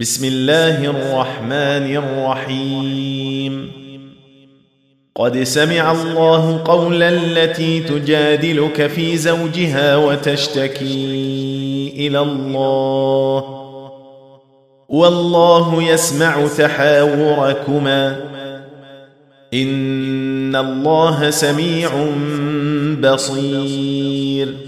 بسم الله الرحمن الرحيم قد سمع الله قول التي تجادلك في زوجها وتشتكي إلى الله. والله يسمع تحاوركما. ان الله سميع بصير.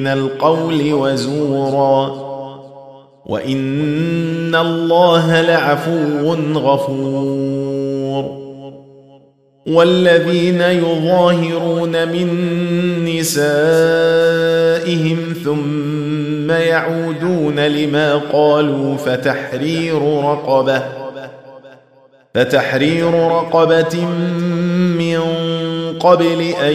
من القول وزورا. وإن الله لعفو غفور. والذين يظاهرون من نسائهم ثم يعودون لما قالوا فتحرير رقبة. فتحرير رقبة من قبل أن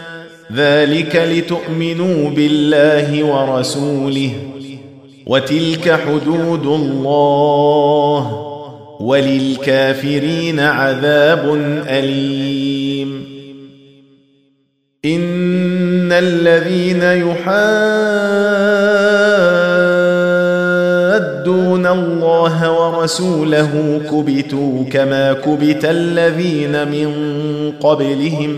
ذلك لتؤمنوا بالله ورسوله وتلك حدود الله وللكافرين عذاب أليم. إن الذين يحادون الله ورسوله كبتوا كما كبت الذين من قبلهم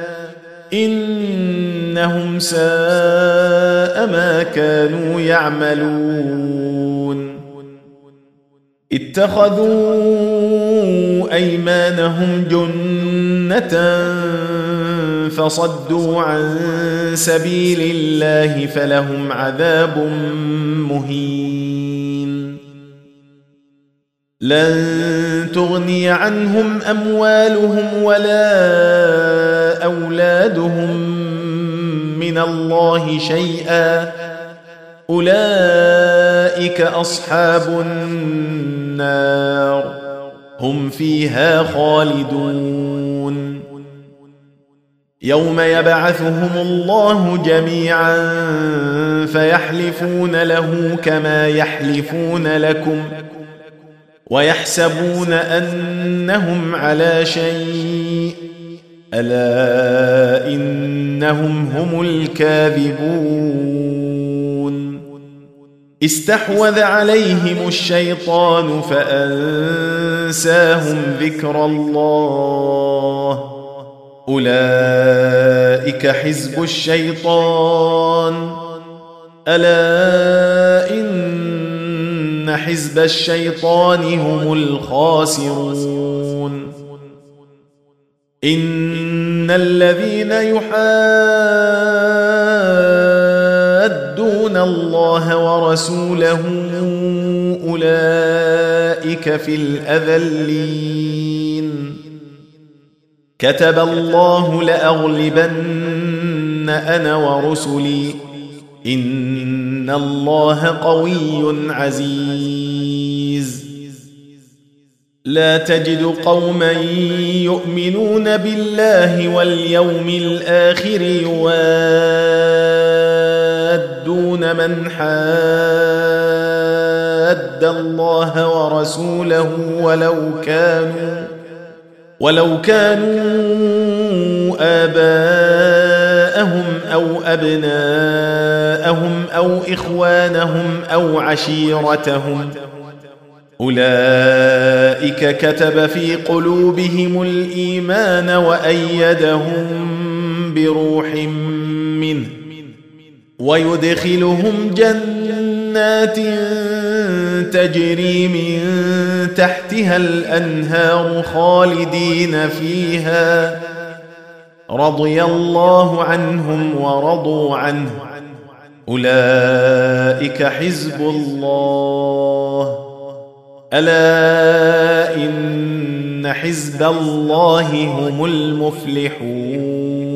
إنهم ساء ما كانوا يعملون. اتخذوا أيمانهم جنة فصدوا عن سبيل الله فلهم عذاب مهين. لن تغني عنهم أموالهم ولا أولادهم من الله شيئا. أولئك أصحاب النار. هم فيها خالدون. يوم يبعثهم الله جميعا فيحلفون له كما يحلفون لكم. ويحسبون أنهم على شيء. ألا إنهم هم الكاذبون. استحوذ عليهم الشيطان فأنساهم ذكر الله. أولئك حزب الشيطان. ألا ان حزب الشيطان هم الخاسرون. إن الذين يحادون الله ورسوله أولئك في الأذلين. كتب الله لأغلبن أنا ورسلي. إن الله قوي عزيز. لا تجد قوما يؤمنون بالله واليوم الآخر يوادون من حاد الله ورسوله ولو كانوا ولو كانوا آباءهم أو أبناءهم أو إخوانهم أو عشيرتهم أولئك كتب في قلوبهم الإيمان وأيدهم بروح منه ويدخلهم جنات تجري من تحتها الانهار خالدين فيها رضي الله عنهم ورضوا عنه. أولئك حزب الله. ألا إن حزب الله هم المفلحون.